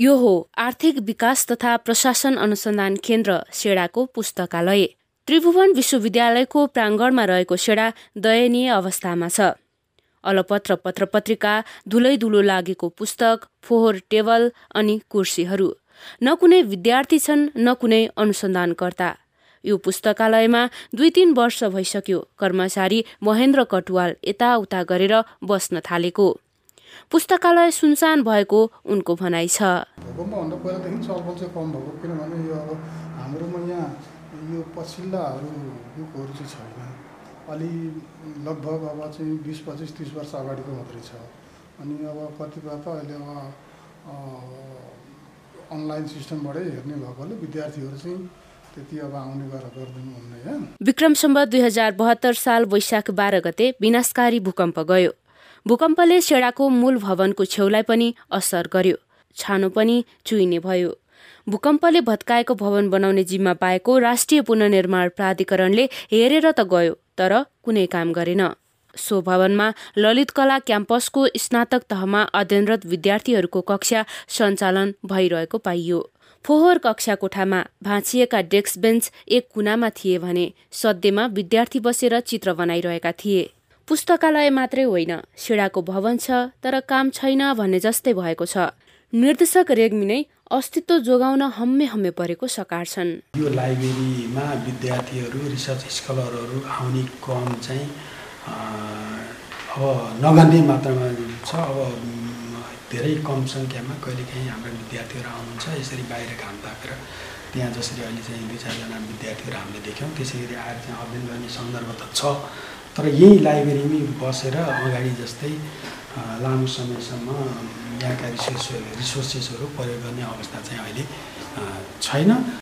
यो हो आर्थिक विकास तथा प्रशासन अनुसन्धान केन्द्र सेडाको पुस्तकालय। त्रिभुवन विश्वविद्यालयको प्राङ्गणमा रहेको सेडा दयनीय अवस्थामा छ। अलपत्र पत्र पत्रिका धुलै धुलो लागेको पुस्तक फोहोर टेबल अनि कुर्सीहरू। न कुनै विद्यार्थी छन् न कुनै अनुसन्धानकर्ता। यो पुस्तकालयमा दुई तीन वर्ष भइसक्यो कर्मचारी महेन्द्र कटुवाल यताउता गरेर बस्न थालेको। पुस्तकालय सुनसान भएको उनको भनाइ छ। भूकम्पभन्दा पहिलादेखि चलबल चाहिँ कम भएको किनभने यो अब हाम्रोमा यहाँ यो पछिल्लाहरू बुकहरू चाहिँ छैन। अलि लगभग अब चाहिँ बिस पच्चिस तिस वर्ष अगाडिको मात्रै छ। अनि अब कतिपय त अहिले अब अनलाइन सिस्टमबाटै हेर्ने भएकोले विद्यार्थीहरू चाहिँ त्यति अब आउने गरेर गरिदिनु हुन्न या विक्रम सम्बत दुई हजार बहत्तर साल वैशाख बाह्र गते विनाशकारी भूकम्प गयो। भूकम्पले सेडाको मूल भवनको छेउलाई पनि असर गर्यो। छानो पनि चुइने भयो। भूकम्पले भत्काएको भवन बनाउने जिम्मा पाएको राष्ट्रिय पुनर्निर्माण प्राधिकरणले हेरेर त गयो तर कुनै काम गरेन। सो भवनमा ललित कला क्याम्पसको स्नातक तहमा अध्ययनरत विद्यार्थीहरूको कक्षा सञ्चालन भइरहेको पाइयो। फोहोर कक्षा कोठामा भाँचिएका डेस्क बेन्च एक कुनामा थिए भने सध्यमा विद्यार्थी बसेर चित्र बनाइरहेका थिए। पुस्तकालय मात्रै होइन। सिडाको भवन छ तर काम छैन भन्ने जस्तै भएको छ। निर्देशक रेग्मी नै अस्तित्व जोगाउन हम्मे हम्मे परेको सकार छन्। यो लाइब्रेरीमा विद्यार्थीहरू रिसर्च स्कलरहरू आउने क्रम चाहिँ अब नगन्ने मात्रामा छ। अब धेरै कम सङ्ख्यामा कहिलेकाहीँ हाम्रा विद्यार्थीहरू आउनुहुन्छ यसरी बाहिर घाम तापेर त्यहाँ जसरी अहिले चाहिँ दुई चारजना विद्यार्थीहरू हामीले देख्यौँ त्यसै गरी आएर त्यहाँ अध्ययन गर्ने सन्दर्भ त छ। तर यही लाइब्रेरीमै बसेर अगाडि जस्तै लामो समयसम्म यहाँका रिसोर्स रिसोर्सेसहरू प्रयोग गर्ने अवस्था चाहिँ अहिले छैन।